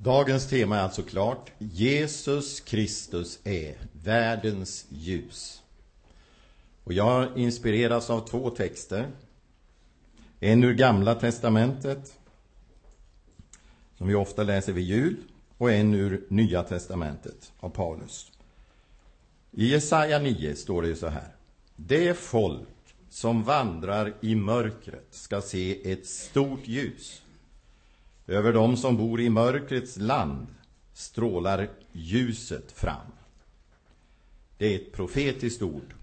Dagens tema är alltså klart. Jesus Kristus är världens ljus. Och jag inspireras av två texter. En ur Gamla Testamentet, som vi ofta läser vid jul, och en ur Nya Testamentet av Paulus. I Jesaja 9 står det så här. Det folk som vandrar i mörkret ska se ett stort ljus. Över dem som bor i mörkrets land strålar ljuset fram. Det är ett profetiskt ord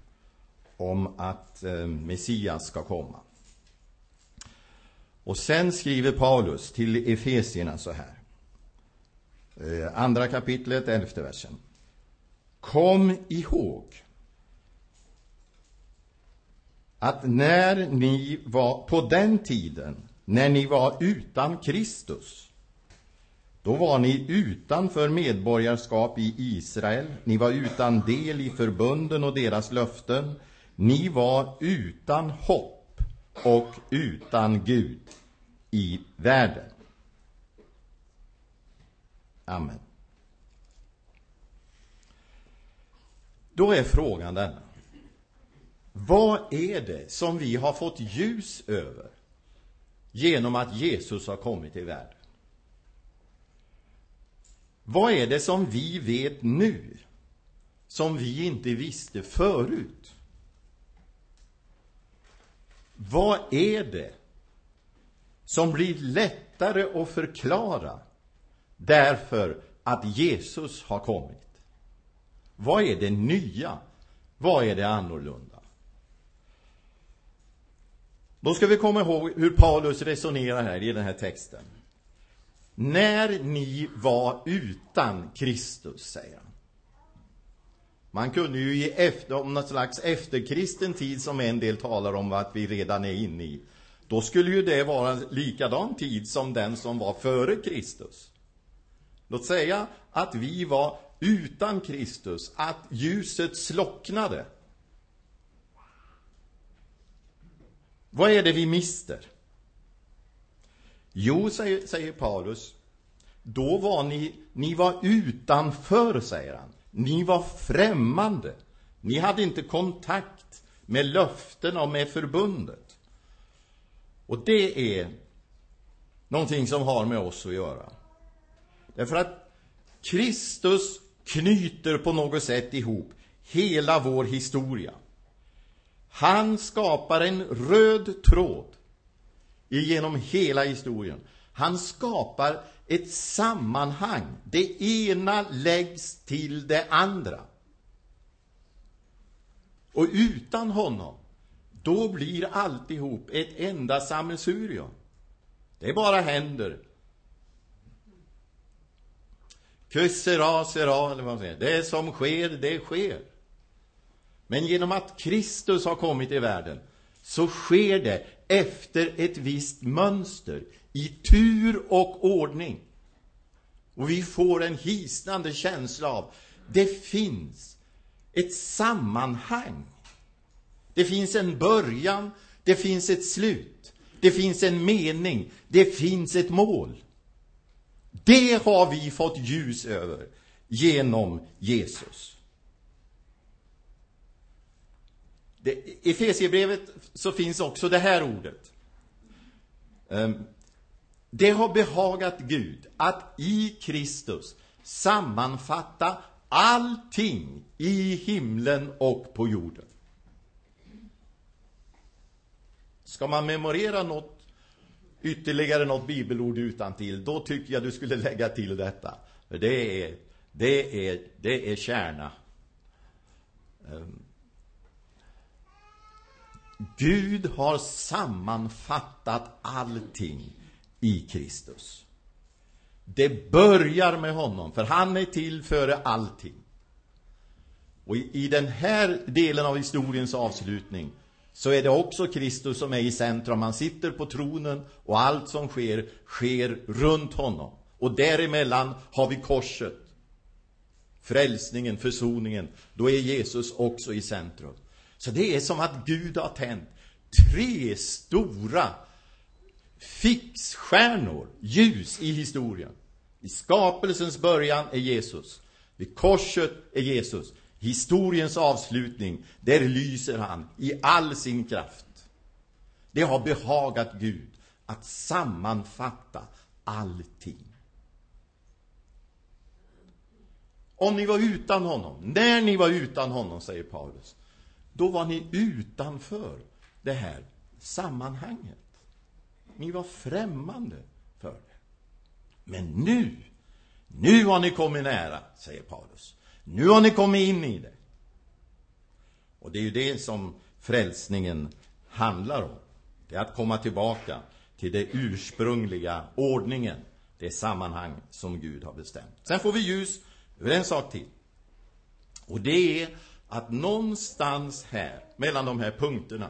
om att eh, Messias ska komma. Och sen skriver Paulus till Efesierna så här. Eh, andra kapitlet, elfte versen. Kom ihåg att när ni var på den tiden när ni var utan Kristus. Då var ni utanför medborgarskap i Israel. Ni var utan del i förbunden och deras löften. Ni var utan hopp och utan Gud i världen. Amen. Då är frågan denna. Vad är det som vi har fått ljus över genom att Jesus har kommit till världen. Vad är det som vi vet nu som vi inte visste förut? Vad är det som blir lättare att förklara därför att Jesus har kommit? Vad är det nya? Vad är det annorlunda? Då ska vi komma ihåg hur Paulus resonerar här i den här texten. När ni var utan Kristus, säger han. Man kunde ju ge efter, om något slags efterkristen tid som en del talar om att vi redan är inne i. Då skulle ju det vara likadan tid som den som var före Kristus. Låt säga att vi var utan Kristus, att ljuset slocknade. Vad är det vi mister? Jo, säger, säger Paulus, då var ni, ni var utanför, säger han. Ni var främmande. Ni hade inte kontakt med löften och med förbundet. Och det är någonting som har med oss att göra. Därför att Kristus knyter på något sätt ihop hela vår historia. Han skapar en röd tråd genom hela historien. Han skapar ett sammanhang. Det ena läggs till det andra. Och utan honom, då blir alltihop ett enda sammelsurium. Det bara händer. Que sera, sera, eller vad man säger. Det som sker, det sker. Men genom att Kristus har kommit i världen så sker det efter ett visst mönster, i tur och ordning. Och vi får en hisnande känsla av det finns ett sammanhang. Det finns en början, det finns ett slut, det finns en mening, det finns ett mål. Det har vi fått ljus över genom Jesus. I Efesierbrevet så finns också det här ordet. Ehm, det har behagat Gud att i Kristus sammanfatta allting i himlen och på jorden. Ska man memorera något ytterligare något bibelord utan till, då tycker jag du skulle lägga till detta. För det är, det är, det är kärna. Ehm, Gud har sammanfattat allting i Kristus. Det börjar med honom, för han är till före allting. Och i, den här delen av historiens avslutning så är det också Kristus som är i centrum. Han sitter på tronen och allt som sker, sker runt honom. Och däremellan har vi korset. Frälsningen, försoningen. Då är Jesus också i centrum. Så det är som att Gud har tänt tre stora fixstjärnor, ljus i historien. I skapelsens början är Jesus. Vid korset är Jesus. Historiens avslutning, där lyser han i all sin kraft. Det har behagat Gud att sammanfatta allting. Om ni var utan honom, när ni var utan honom, säger Paulus, då var ni utanför det här sammanhanget. Ni var främmande för det. Men nu, nu har ni kommit nära, säger Paulus. Nu har ni kommit in i det. Och det är ju det som frälsningen handlar om. Det är att komma tillbaka till den ursprungliga ordningen, det sammanhang som Gud har bestämt. Sen får vi ljus över en sak till. Och det är att någonstans här, mellan de här punkterna,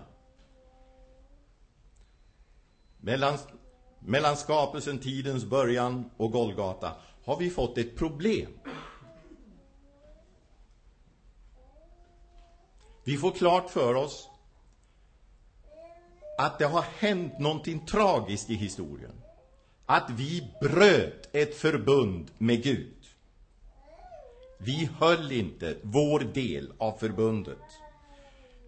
mellan, mellan skapelsen, tidens början och Golgata, har vi fått ett problem. Vi får klart för oss att det har hänt någonting tragiskt i historien. Att vi bröt ett förbund med Gud. Vi höll inte vår del av förbundet.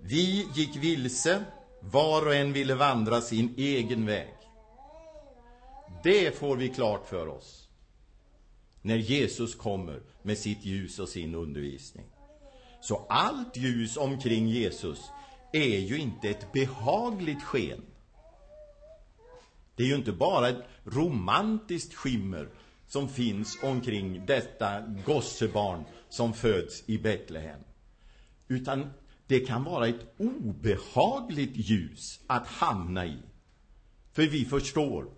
Vi gick vilse, var och en ville vandra sin egen väg. Det får vi klart för oss när Jesus kommer med sitt ljus och sin undervisning. Så allt ljus omkring Jesus är ju inte ett behagligt sken. Det är ju inte bara ett romantiskt skimmer som finns omkring detta gossebarn som föds i Betlehem. Utan det kan vara ett obehagligt ljus att hamna i. För vi förstår,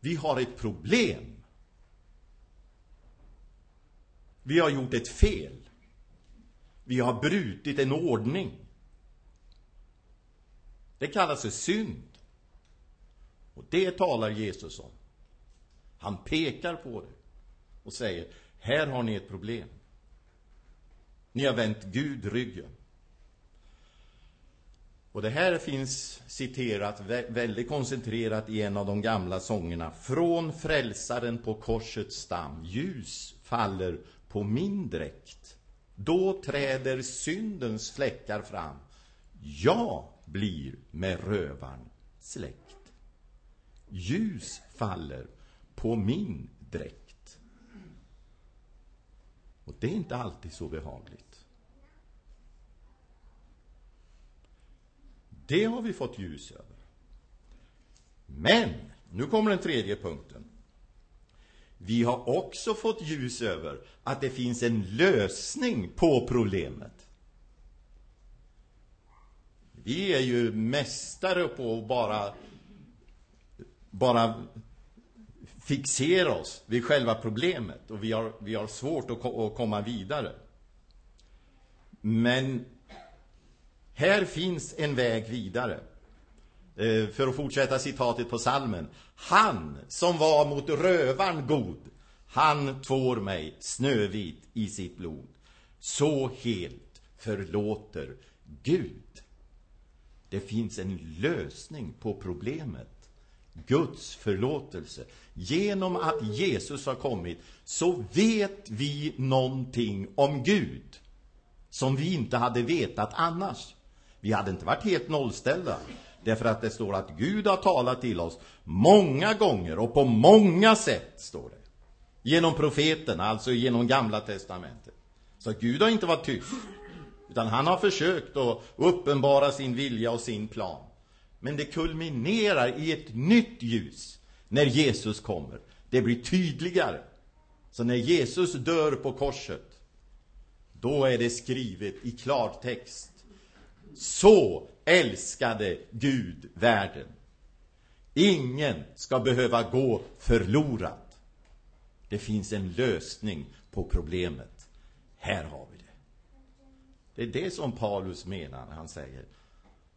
vi har ett problem. Vi har gjort ett fel. Vi har brutit en ordning. Det kallas för synd. Och det talar Jesus om. Han pekar på det och säger, här har ni ett problem. Ni har vänt Gud ryggen. Och det här finns citerat väldigt koncentrerat i en av de gamla sångerna. Från frälsaren på korsets stam, ljus faller på min dräkt. Då träder syndens fläckar fram. Jag blir med rövaren släkt. Ljus faller på min dräkt. Och det är inte alltid så behagligt. Det har vi fått ljus över. Men, nu kommer den tredje punkten. Vi har också fått ljus över att det finns en lösning på problemet. Vi är ju mästare på att bara, bara fixera oss vid själva problemet och vi har, vi har svårt att, att komma vidare. Men här finns en väg vidare. Eh, för att fortsätta citatet på salmen. Han som var mot rövaren god, han tvår mig snövit i sitt blod. Så helt förlåter Gud. Det finns en lösning på problemet. Guds förlåtelse. Genom att Jesus har kommit så vet vi någonting om Gud som vi inte hade vetat annars. Vi hade inte varit helt nollställda. Därför att det står att Gud har talat till oss många gånger och på många sätt, står det. Genom profeterna, alltså genom Gamla Testamentet. Så Gud har inte varit tyst. Utan han har försökt att uppenbara sin vilja och sin plan. Men det kulminerar i ett nytt ljus när Jesus kommer. Det blir tydligare. Så när Jesus dör på korset, då är det skrivet i klartext. Så älskade Gud världen. Ingen ska behöva gå förlorad. Det finns en lösning på problemet. Här har vi det. Det är det som Paulus menar när han säger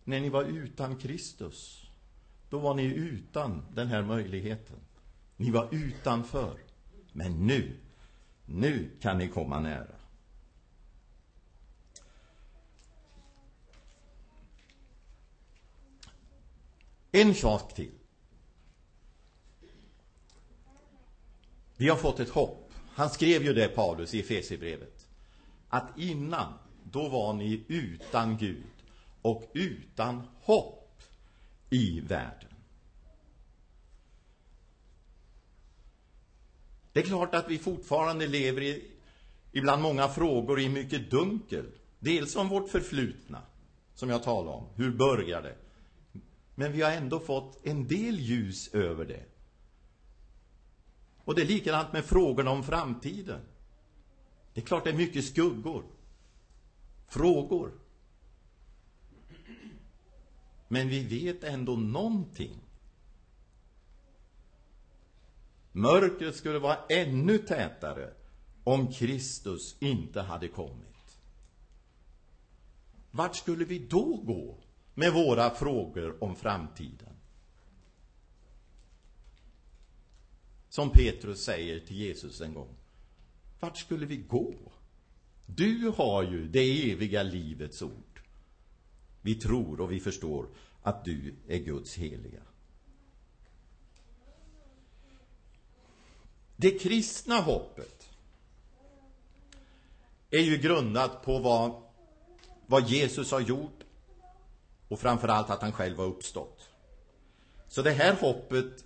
när ni var utan Kristus, då var ni utan den här möjligheten. Ni var utanför. Men nu, nu kan ni komma nära. En sak till. Vi har fått ett hopp. Han skrev ju det, Paulus, i Efesierbrevet. Att innan, då var ni utan Gud och utan hopp i världen. Det är klart att vi fortfarande lever i, ibland många frågor i mycket dunkel. Dels om vårt förflutna, som jag talade om. Hur började det? Men vi har ändå fått en del ljus över det. Och det är likadant med frågorna om framtiden. Det är klart det är mycket skuggor. Frågor. Men vi vet ändå någonting. Mörkret skulle vara ännu tätare om Kristus inte hade kommit. Vart skulle vi då gå med våra frågor om framtiden? Som Petrus säger till Jesus en gång. Vart skulle vi gå? Du har ju det eviga livets ord. Vi tror och vi förstår att du är Guds heliga. Det kristna hoppet är ju grundat på vad, vad Jesus har gjort och framförallt att han själv har uppstått. Så det här hoppet,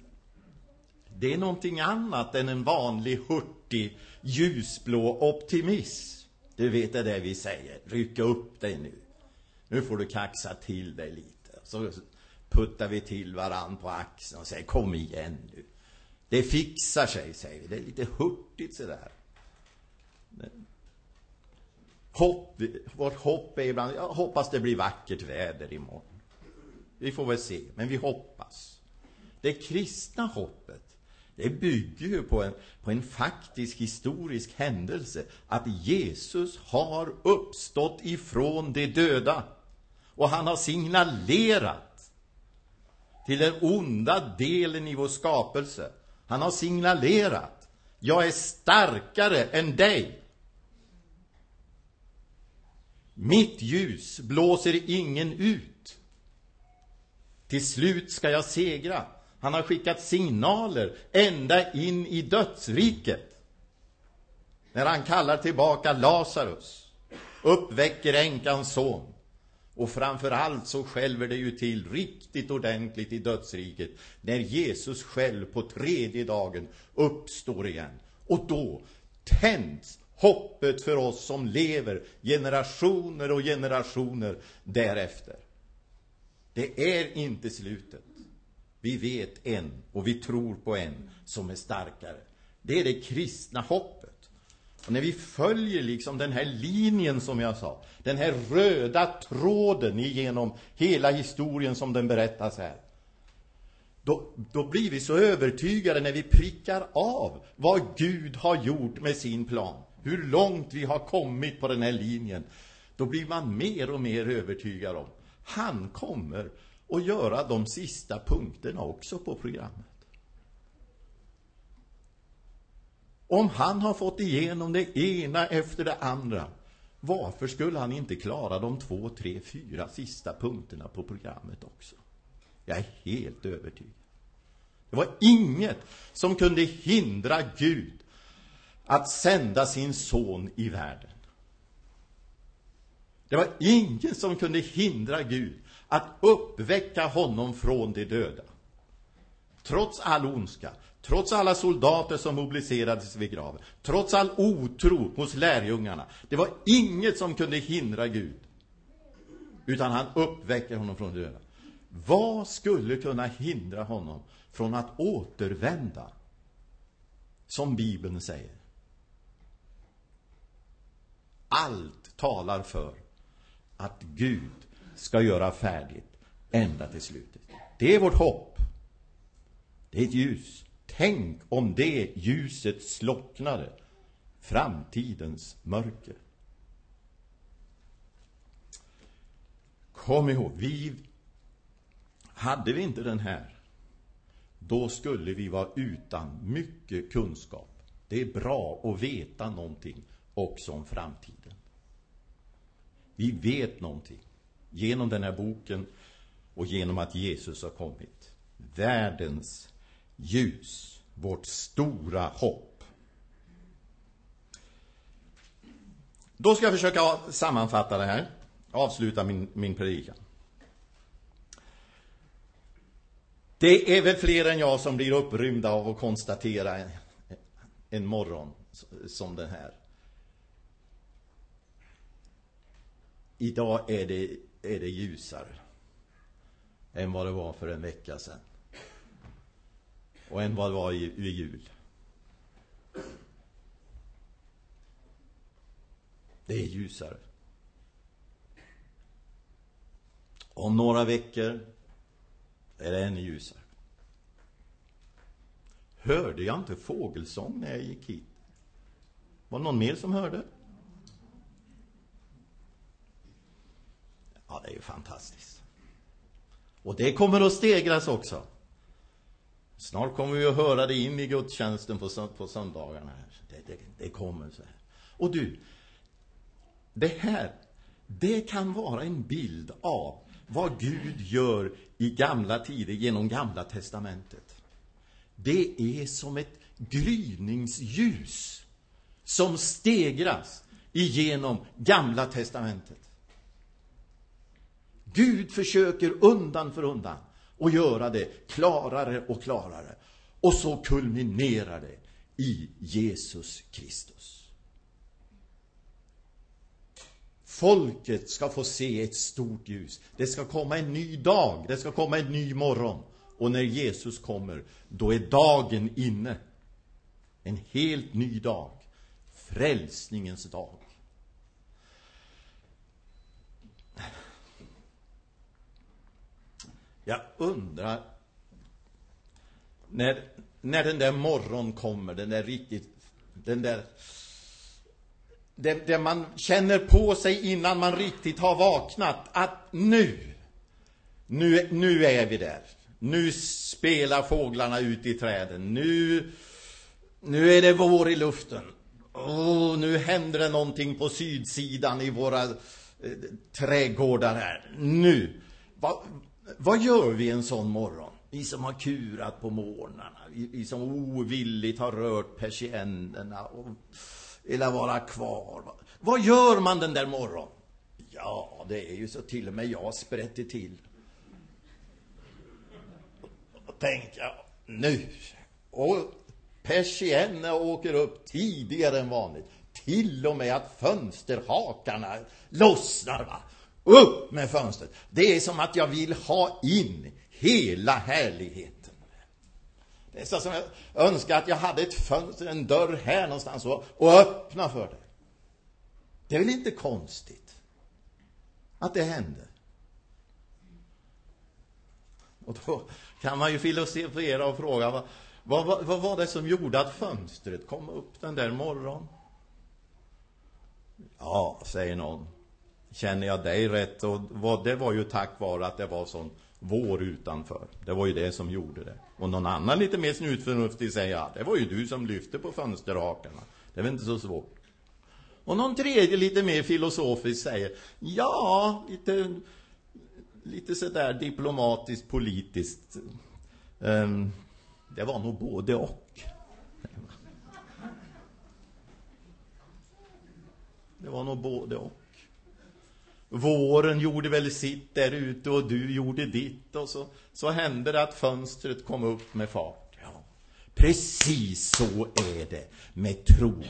det är någonting annat än en vanlig hurtig ljusblå optimism. Du vet det där vi säger, rycka upp dig nu. Nu får du kaxa till dig lite. Så puttar vi till varann på axeln och säger kom igen nu. Det fixar sig, säger vi. Det är lite hurtigt sådär. Hopp, vårt hopp är ibland, jag hoppas det blir vackert väder imorgon. Vi får väl se, men vi hoppas. Det kristna hoppet, det bygger ju på en, på en faktisk historisk händelse. Att Jesus har uppstått ifrån de döda. Och han har signalerat till den onda delen i vår skapelse han har signalerat. Jag är starkare än dig. Mitt ljus blåser ingen ut. Till slut ska jag segra. Han har skickat signaler ända in i dödsriket. När han kallar tillbaka Lazarus, uppväcker änkans son. Och framför allt så skälver det ju till riktigt ordentligt i dödsriket när Jesus själv på tredje dagen uppstår igen. Och då tänds hoppet för oss som lever generationer och generationer därefter. Det är inte slutet. Vi vet en och vi tror på en som är starkare. Det är det kristna hoppet. Och när vi följer liksom den här linjen som jag sa, den här röda tråden igenom hela historien som den berättas här. Då, då blir vi så övertygade när vi prickar av vad Gud har gjort med sin plan. Hur långt vi har kommit på den här linjen. Då blir man mer och mer övertygad om han kommer att göra de sista punkterna också på programmet. Om han har fått igenom det ena efter det andra, varför skulle han inte klara de två, tre, fyra sista punkterna på programmet också? Jag är helt övertygad. Det var inget som kunde hindra Gud att sända sin son i världen. Det var ingen som kunde hindra Gud att uppväcka honom från de döda. Trots all ondska, Trots alla soldater som mobiliserades vid graven, trots all otro hos lärjungarna, det var inget som kunde hindra Gud. Utan han uppväcker honom från döda. Vad skulle kunna hindra honom från att återvända? Som Bibeln säger. Allt talar för att Gud ska göra färdigt ända till slutet. Det är vårt hopp. Det är ett ljus. Tänk om det ljuset slocknade. Framtidens mörker. Kom ihåg, vi hade vi inte den här, då skulle vi vara utan mycket kunskap. Det är bra att veta någonting också om framtiden. Vi vet någonting genom den här boken och genom att Jesus har kommit. Världens ljus, vårt stora hopp. Då ska jag försöka sammanfatta det här, avsluta min, min predikan. Det är väl fler än jag som blir upprymda av att konstatera en, morgon som den här. Idag är det, är det ljusare än vad det var för en vecka sedan. Och än vad det var vid jul. Det är ljusare. Om några veckor är det ännu ljusare. Hörde jag inte fågelsång när jag gick hit? Var det någon mer som hörde? Ja, det är ju fantastiskt. Och det kommer att stegras också. Snart kommer vi att höra det in i gudstjänsten på, på söndagarna. Här. Det, det, det kommer så här. Och du, det här, det kan vara en bild av vad Gud gör i gamla tider genom Gamla Testamentet. Det är som ett gryningsljus som stegras igenom Gamla Testamentet. Gud försöker undan för undan och göra det klarare och klarare. Och så kulminerar det i Jesus Kristus. Folket ska få se ett stort ljus. Det ska komma en ny dag, det ska komma en ny morgon. Och när Jesus kommer, då är dagen inne. En helt ny dag. Frälsningens dag. Jag undrar när, när den där morgon kommer, den där riktigt, den där det, det man känner på sig innan man riktigt har vaknat, att nu, nu, nu är vi där. Nu spelar fåglarna ut i träden. Nu, nu är det vår i luften. Oh, nu händer det någonting på sydsidan i våra eh, trädgårdar här. Nu. Va, vad gör vi en sån morgon? Vi som har kurat på morgnarna. Vi, vi som ovilligt har rört persiennerna. Och vill vara kvar. Vad gör man den där morgon? Ja, det är ju så till och med jag sprätter till. Och tänker, nu. Och persiennerna åker upp tidigare än vanligt. Till och med att fönsterhakarna lossnar. Va? Upp med fönstret. Det är som att jag vill ha in hela härligheten. Det är så som jag önskar att jag hade ett fönster, en dörr här någonstans och, och öppna för det. Det är väl inte konstigt att det hände? Och då kan man ju filosofera och fråga vad, vad, vad var det som gjorde att fönstret kom upp den där morgonen? Ja, säger någon. Känner jag dig rätt? Och vad, det var ju tack vare att det var sån vår utanför. Det var ju det som gjorde det. Och någon annan lite mer snutförnuftig säger ja, det var ju du som lyfte på fönsterhakarna. Det var inte så svårt. Och någon tredje lite mer filosofisk säger ja, lite, lite sådär diplomatiskt, politiskt. Um, det var nog både och. Det var nog både och. Våren gjorde väl sitt där ute och du gjorde ditt och så, så hände det att fönstret kom upp med fart. Ja. Precis så är det med tron.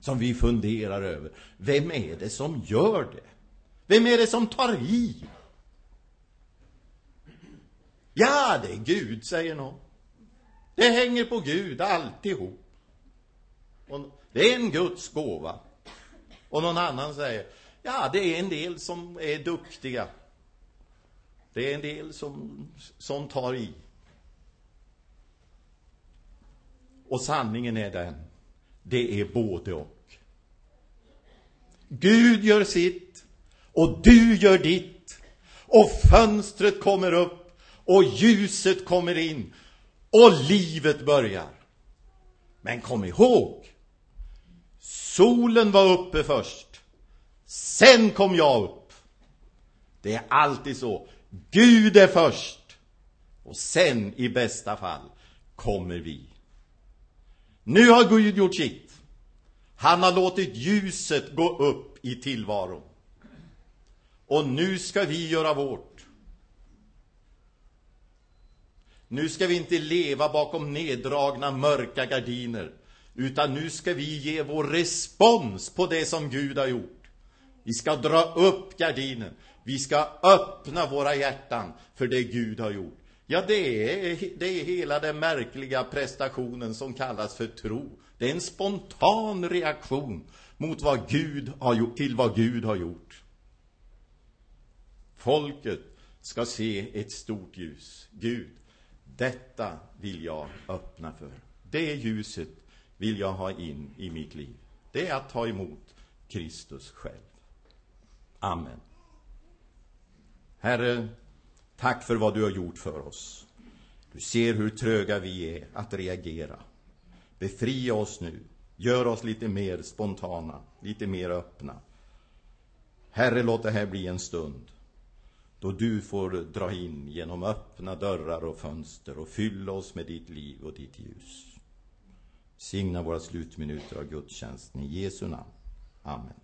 Som vi funderar över. Vem är det som gör det? Vem är det som tar i? Ja, det är Gud, säger någon. Det hänger på Gud alltihop. Och det är en Guds gåva. Och någon annan säger, Ja, det är en del som är duktiga. Det är en del som, som tar i. Och sanningen är den, det är både och. Gud gör sitt och du gör ditt. Och fönstret kommer upp och ljuset kommer in och livet börjar. Men kom ihåg, solen var uppe först. Sen kom jag upp. Det är alltid så. Gud är först. Och sen, i bästa fall, kommer vi. Nu har Gud gjort sitt. Han har låtit ljuset gå upp i tillvaron. Och nu ska vi göra vårt. Nu ska vi inte leva bakom neddragna mörka gardiner, utan nu ska vi ge vår respons på det som Gud har gjort. Vi ska dra upp gardinen. Vi ska öppna våra hjärtan för det Gud har gjort. Ja, det är, det är hela den märkliga prestationen som kallas för tro. Det är en spontan reaktion mot vad Gud har gjort, till vad Gud har gjort. Folket ska se ett stort ljus. Gud, detta vill jag öppna för. Det ljuset vill jag ha in i mitt liv. Det är att ta emot Kristus själv. Amen. Herre, tack för vad du har gjort för oss. Du ser hur tröga vi är att reagera. Befria oss nu. Gör oss lite mer spontana, lite mer öppna. Herre, låt det här bli en stund då du får dra in genom öppna dörrar och fönster och fylla oss med ditt liv och ditt ljus. Signa våra slutminuter av gudstjänsten i Jesu namn. Amen.